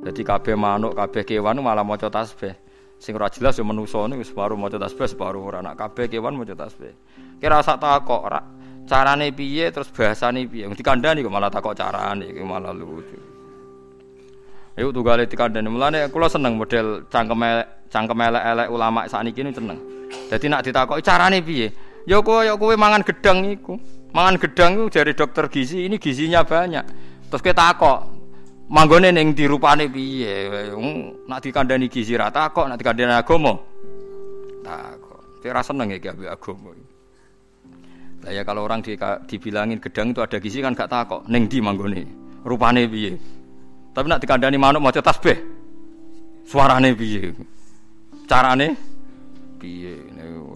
Jadi kabeh manuk, kabeh kewan malah maca tasbih. Sing ora jelas ya manusa niku separuh maca tasbih, separuh ora. Nak kabeh kewan maca tasbih. Kira sak takok ora carane piye terus bahasane piye. Dikandani kok malah takok carane iki malah lucu. Iku tunggale dikandani. Mulane kula seneng model cangkem cangkem elek-elek ulama sakniki niku seneng. Dadi nak ditakoki carane piye? Ya kowe ya kowe mangan gedang iku. Mangan gedang iku dari dokter gizi, ini gizinya banyak. Terus kita takok, manggone ning dirupane piye? Nak dikandani gizi ra takok nak dikandani agama takok. Kira seneng ya ki agama lah ya kalau orang di, dibilangin gedang itu ada gizi kan gak takok. Ning di manggone? Rupane piye? Tapi nak dikandani manuk maca tasbih. Suarane piye? Carane? Piye?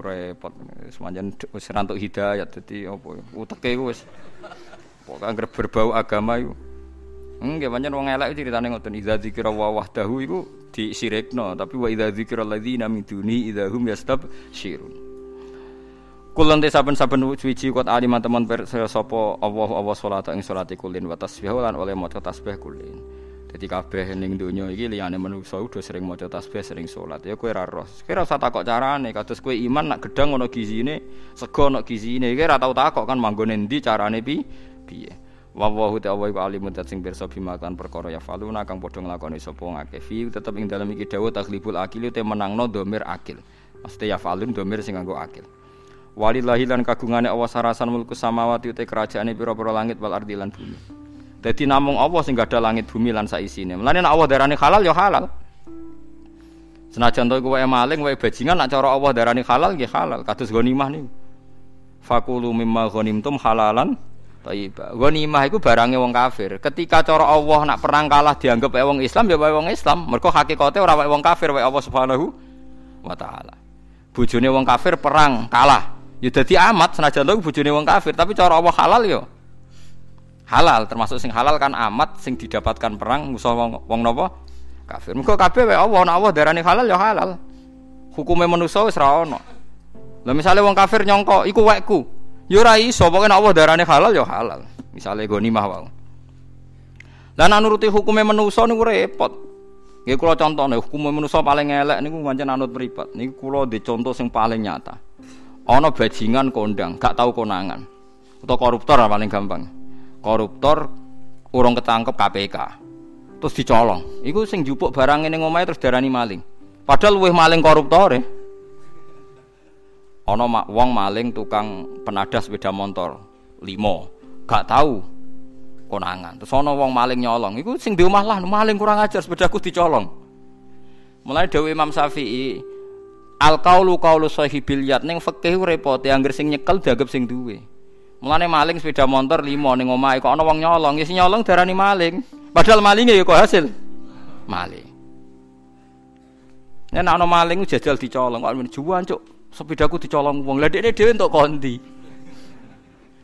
Repot. Semanjan wis rantuk hidayat dadi apa uteke wis. Pokoke berbau agama itu Enggak pancen wong elek ceritane ngoten idza dzikra wa wahdahu iku disirikno tapi wa idza dzikra alladzina min duni idza hum yastabsyirun. Kulon te saben-saben suci kuat alim teman per sapa Allah Allah salat ing salate kulin wa tasbih lan oleh maca tasbih kulin. Dadi kabeh ning donya iki liyane manusa udah sering maca tasbih sering salat. Ya kowe ora roh. Kowe ora usah takok carane kados kowe iman nak gedang ana gizine, sego ana gizine. Kowe ora tau takok kan manggone ndi carane pi piye. Wa wa ta wa alimun sing pirsa bima kan perkara ya faluna kang padha nglakoni sapa ngake fi tetep ing dalem iki dawuh takhlibul akil te menangno domir akil. Mesti ya falun domir sing nganggo akil. Walillahi lan kagungane Allah sarasan mulku samawati te kerajaane pira-pira langit wal ardi lan bumi. Dadi namung Allah sing gadah langit bumi lan saisine. Mlane nek Allah darani halal ya halal. Senajan to iku wae maling wae bajingan nek cara Allah darani halal nggih halal. Kados ghanimah niku. Fakulu mimma ghanimtum halalan Thayyibah. Ghanimah iku barangnya wong kafir. Ketika cara Allah nak perang kalah dianggap wae wong Islam ya wae wong Islam. Mergo hakikate ora wae wong kafir wae Allah Subhanahu wa taala. Bojone wong kafir perang kalah. Ya dadi amat senajan to bojone wong kafir, tapi cara Allah halal ya. Halal termasuk sing halal kan amat sing didapatkan perang musuh wong wong napa? Kafir. Mergo kabeh wae Allah, nek Allah darani halal ya halal. Hukume manusa wis ra ono. Lah misale wong kafir nyongko iku wekku, Yo ora iso, pokoke Allah darane halal ya halal. Misale ghanimah wae. Lah nek nuruti hukume manusa niku repot. Nggih kula contone hukume manusa paling elek niku pancen anut mripat. Niku kula di contoh sing paling nyata. Ana bajingan kondang, gak tau konangan. Atau koruptor paling gampang. Koruptor urung ketangkep KPK. Terus dicolong. Iku sing jupuk barang ning omahe terus darani maling. Padahal luwih maling koruptor ya. Ono wong maling tukang penadah sepeda motor limo. Gak tahu konangan. Terus ono wong maling nyolong. Iku sing di omah lah maling kurang ajar sepedaku dicolong. Mulai Dewi Imam Syafi'i al kaulu kaulu sahibil yat ning fikih repot yang sing nyekel dianggap sing duwe. Mulane maling sepeda motor limo ning omah kok ono wong nyolong? Ya nyolong darani maling. Padahal malingnya ya kok hasil. Maling. Nek ana maling jajal dicolong kok juwan cuk sepedaku dicolong wong. Lah dekne dhewe entuk kondi.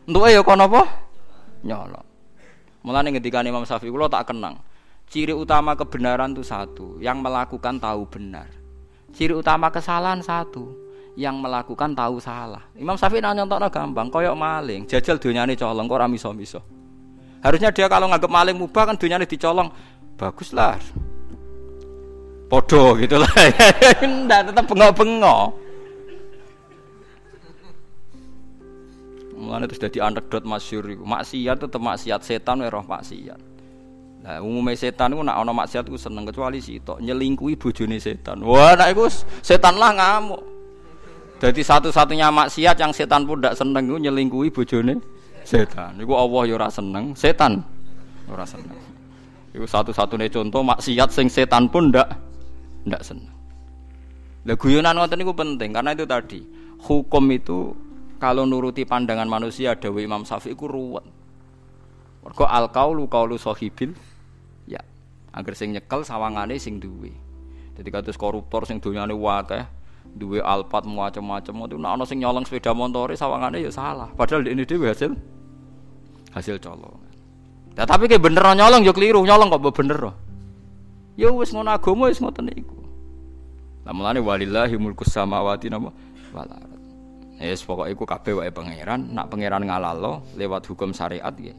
Entuke ya kono apa? Nyolong. Mulane ngendikan Imam Syafi'i kula tak kenang. Ciri utama kebenaran itu satu, yang melakukan tahu benar. Ciri utama kesalahan satu, yang melakukan tahu salah. Imam Syafi'i nanya nyontok gampang, koyok maling, jajal dunyane colong, kok ora miso-miso. Harusnya dia kalau nganggap maling mubah kan dunyane dicolong, baguslah. Podo gitu lah. Ndak tetap bengok-bengok. Mulane terus dadi anekdot masyhur iku. Maksiat tetep maksiat setan roh maksiat. Nah, umumnya setan itu nak ono maksiat itu seneng kecuali sitok nyelingkuhi bojone setan. Wah, nak iku setan lah ngamuk. Jadi satu-satunya maksiat yang setan pun tidak seneng itu nyelingkuhi bojone setan. Iku Allah ya ora seneng, setan ora seneng. Iku satu-satunya contoh maksiat sing setan pun ndak ndak seneng. Lah guyonan ngoten niku penting karena itu tadi hukum itu kalau nuruti pandangan manusia Dewi Imam Syafi'i ku ruwet. Mergo al kaulu kaulu sahibil ya. Agar sing nyekel sawangane sing duwe. Jadi kados koruptor sing donyane wakeh, duwe alpat macam-macam itu nek ana sing nyolong sepeda montore sawangane ya salah. Padahal ini dhewe hasil hasil colong. Nah, tapi kayak bener nyolong ya keliru, nyolong kok bener. Ya wis ngono agama wis ngoten niku. Lah mulane walillahi mulkus samawati napa Yes, pokoknya iku kabeh wae pangeran, nak pangeran ngalalo lewat hukum syariat ya.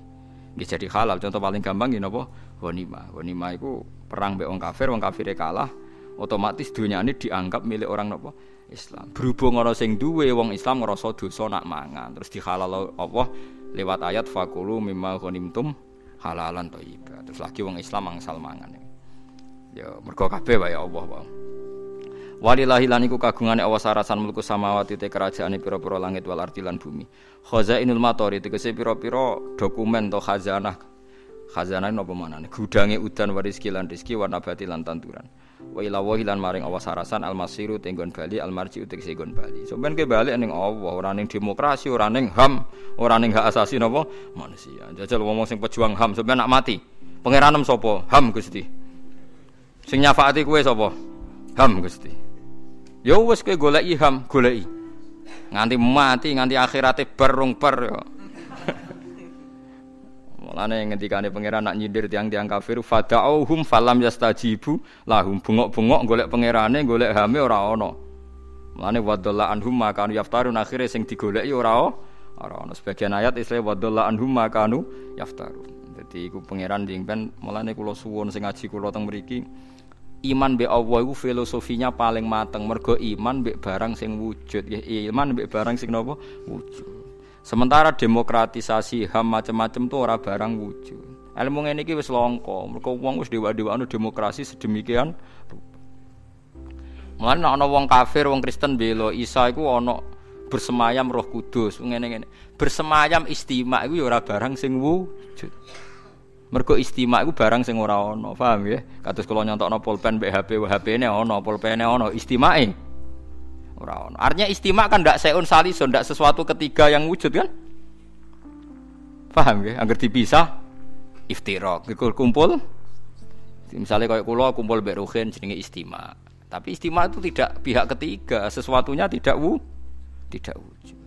nggih jadi halal. Contoh paling gampang nggih napa? Ghanimah. Ghanimah iku perang mbek wong kafir, wong kafire kalah, otomatis dunyane dianggap milik orang napa? Islam. Berhubung ana sing duwe wong Islam ngrasa dosa nak mangan, terus dihalal Allah lewat ayat fakulu mimma ghanimtum halalan thayyibah. Terus lagi wong Islam angsal mangan. Ya mergo kabeh wae Allah wae. Walillahi lan iku kagungane awas sarasan mulku samawati te kerajaane pira-pira langit wal ardi lan bumi. Khazainul matori tegese pira-pira dokumen to khazanah. Khazanah napa manane? Gudange udan waris lan rezeki warna bati lan tanduran. Wa ila wa lan maring awas sarasan al masiru tenggon bali al marji tegese gon bali. Sampeyan ke bali ning Allah, ora ning demokrasi, ora ning HAM, ora ning hak asasi napa manusia. Jajal ngomong sing pejuang HAM sampeyan nak mati. Pangeranem sapa? HAM Gusti. Sing nyafaati kuwe sapa? HAM Gusti. Ya wis kowe goleki ham, goleki. Nganti mati, nganti akhirate berung ber ya. Mulane ngendikane pangeran nak nyindir tiang-tiang kafir fada'uhum falam yastajibu lahum bengok-bengok golek pangerane golek hame ora ana. Mulane wadalla anhum makanu yaftarun akhire sing digoleki ora ora ana. Sebagian ayat istilah wadalla anhum makanu yaftarun. Dadi iku pangeran dingpen mulane kula suwun sing ngaji kula teng mriki iman be Allah itu filosofinya paling mateng. Mergo iman be barang sing wujud. Ya iman be barang sing nopo? Wujud. Sementara demokratisasi ham macam-macam tuh ora barang wujud. Ilmu ngene iki wis longko mergo wong wis dewa-dewaan demokrasi sedemikian Mulane ana wong kafir, wong Kristen belo Isa iku ana bersemayam Roh Kudus, ngene-ngene. Bersemayam istimak iku ya ora barang sing wujud. Mergo istimak iku barang sing ora ana, paham ya? Kados kula nyontokno pulpen mbek HP, HP-ne ana, pulpene ana, istimake ora ana. Artinya istimak kan ndak seun salison, ndak sesuatu ketiga yang wujud kan? Paham ya? Angger dipisah iftirak, iku kumpul misalnya kayak kulo kumpul mbek Ruhin jenenge istimak. Tapi istimak itu tidak pihak ketiga, sesuatunya tidak wu, tidak wujud.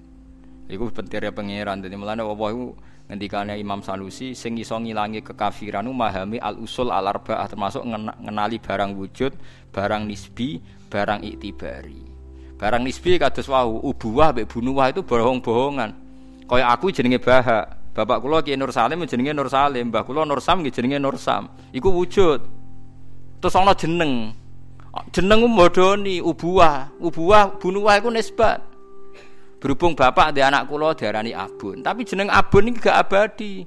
Iku pentingnya pangeran. Jadi melane Allah itu ngendikane Imam Sanusi sing iso ngilangi kekafiran memahami al usul al arbaah termasuk ngenali barang wujud, barang nisbi, barang iktibari. Barang nisbi kados wau ubuwah mbek itu bohong-bohongan. Kaya aku jenenge Baha, bapak kula Ki Nur Salim jenenge Nur Salim, mbah kula Nur Sam jenenge Nur Sam. Iku wujud. Terus ana jeneng. Jeneng modoni ubuwah, ubuwah bunuwah iku nisbat. Berhubung bapak di anak kulo diarani Abun, tapi jeneng Abun ini gak abadi.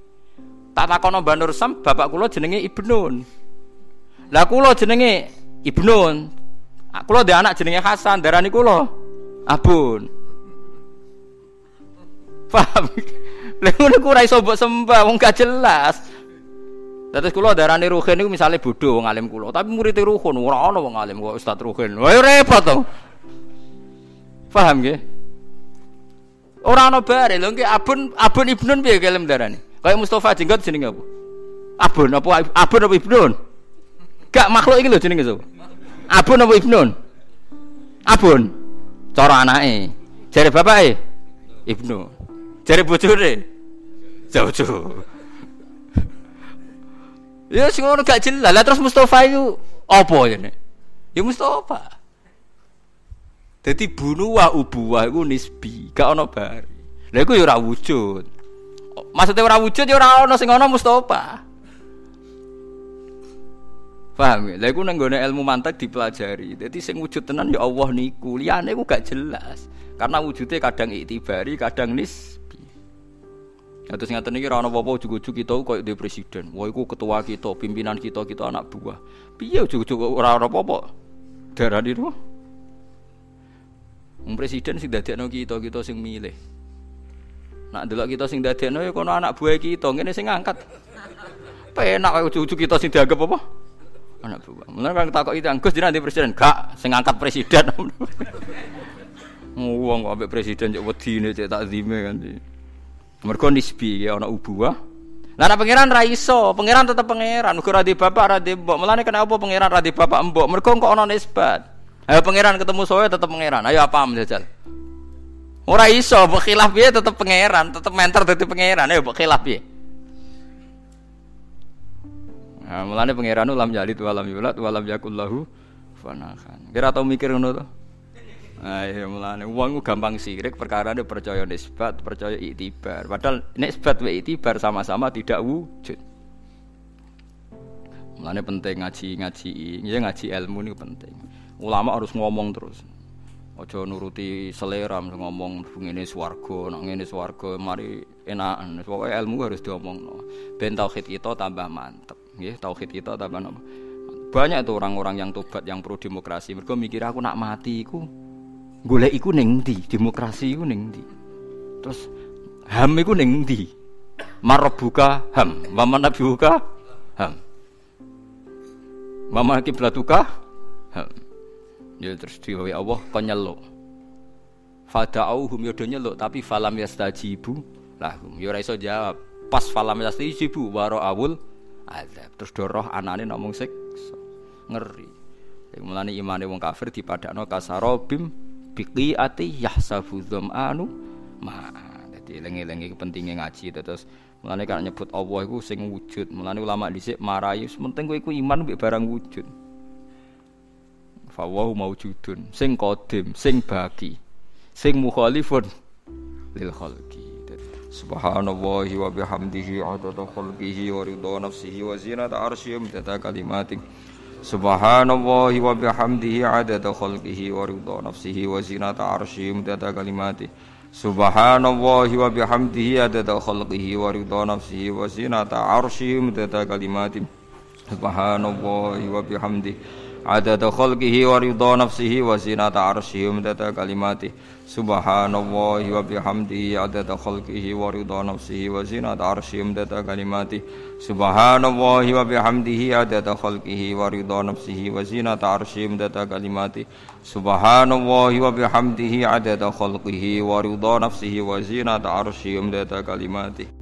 Tak takono Mbah Nur Sam, bapak kulo jenenge Ibnun. Lah kulo jenenge Ibnun. Ah, kulo di anak jenenge Hasan, darani kulo Abun. Paham? Lha ngono ku iso sembah, wong gak jelas. Terus kula darani Ruhin niku misale bodho wong alim kula, tapi murid Ruhin ora ana wong alim kok Ustaz Ruhin. Wah repot to. Paham nggih? Ora ana bare lho nggih Abun Abun Ibnun piye kelem darane? Kaya Mustafa jenggot jenenge apa? Abun apa Abun apa Ibnun? Gak makhluk iki lho jenenge sapa? Abun apa Ibnun? Abun. Cara anake. Jare bapake Ibnu. Jare bojone Jaujo. Ya sing ngono gak jelas. Lah terus Mustafa itu apa ya? Ya Mustafa. Jadi bunuh ubuwah itu nisbi, gak ono bari. Lha iku ya ora wujud. Maksudnya ora wujud ya ora ono sing ono Mustafa. Paham ya? Lha iku nang ilmu mantek dipelajari. Jadi sing wujud tenan ya Allah niku. Liyane iku gak jelas. Karena wujudnya kadang iktibari, kadang nisbi. Ya terus ngaten iki ora ono apa-apa ujug-ujug kita koyo di presiden. Wah iku ketua kita, pimpinan kita, kita anak buah. Piye ujug-ujug ora ono apa-apa? Darani itu Wong presiden sing dadekno kita, kita sing milih. Nak delok kita sing dadekno ya kono anak buah kita, ngene sing ngangkat. Penak kaya ujug-ujug kita sing dianggap apa? Anak buah. Mulane kan takok itu Gus jenenge presiden, gak sing ngangkat presiden. Wong kok ambek presiden cek wedine cek takzime kan. Mergo nisbi ya ana ubuah. Lah nek pangeran ra iso, pangeran tetep pangeran, uga ra bapak ra mbok. Mulane kenapa pangeran ra bapak mbok? Mergo kok ana nisbat. Ayo pangeran ketemu soe tetap pangeran. Ayo apa menjajal? Ora iso, mbok khilaf piye tetep pangeran, tetep menter dadi pangeran. Ayo mbok khilaf piye? Nah, mulane pangeran ulam jalid walam yulat walam yakul lahu fanakan. Kira tau mikir ngono to? Ayo mulane wong gampang sirik perkara ini percaya nisbat, percaya iktibar. Padahal nisbat wa iktibar sama-sama tidak wujud. Mulane penting ngaji-ngaji, ya ngaji ilmu ini penting. Ulama harus ngomong terus. Ojo nuruti selera ngomong ngene swarga, nak ngene swarga mari enakan. Pokoke ilmu harus diomongno. Ben tauhid kita tambah mantep, nggih. Tauhid kita tambah napa? Banyak tuh orang-orang yang tobat yang pro demokrasi. Mereka mikir aku nak mati iku golek iku ning ndi? Demokrasi iku ning ndi? Terus HAM iku ning ndi? Marabuka HAM, mama nabiuka HAM. Mama kiblatuka HAM. Ya terus diwe Allah kon nyeluk. Fada'uhum ya nyeluk tapi falam yastajibu lahum. Ya ora iso jawab. Pas falam yastajibu waro awul azab. Terus doroh anane ngomong siksa. Ngeri. Mulane imane wong kafir dipadakno kasarobim biqiati yahsabu dzam'anu ma. Dadi eling-eling pentingnya ngaji terus mulane kan nyebut Allah iku sing wujud. Mulane ulama dhisik marahi penting kowe iku iman mbek barang wujud. Fawahu maujudun sing qadim, sing baki, sing mukhalifun lil khalqi. Subhanallahi wa bihamdihi adada khalqihi wa ridha nafsihi wa zinata arsyihi wa kalimatih. Subhanallahi wa bihamdihi adada khalqihi wa ridha nafsihi wa zinata arsyihi mudada kalimati Subhanallahi wa bihamdihi adada khalqihi wa ridha nafsihi wa zinata arsyihi mudada kalimati Subhanallahi wa bihamdihi adada khalqihi wa ridha nafsihi wa zinata arsyihi mudada kalimati Subhanallahi wa bihamdihi adada khalqihi wa ridha nafsihi wa zinata arsyihi mudada kalimati Subhanallahi wa bihamdihi adada khalqihi wa ridha nafsihi wa zinata arsyihi mudada kalimati Subhanallahi wa bihamdihi adada khalqihi wa ridha nafsihi wa zinata arsyihi mudada kalimati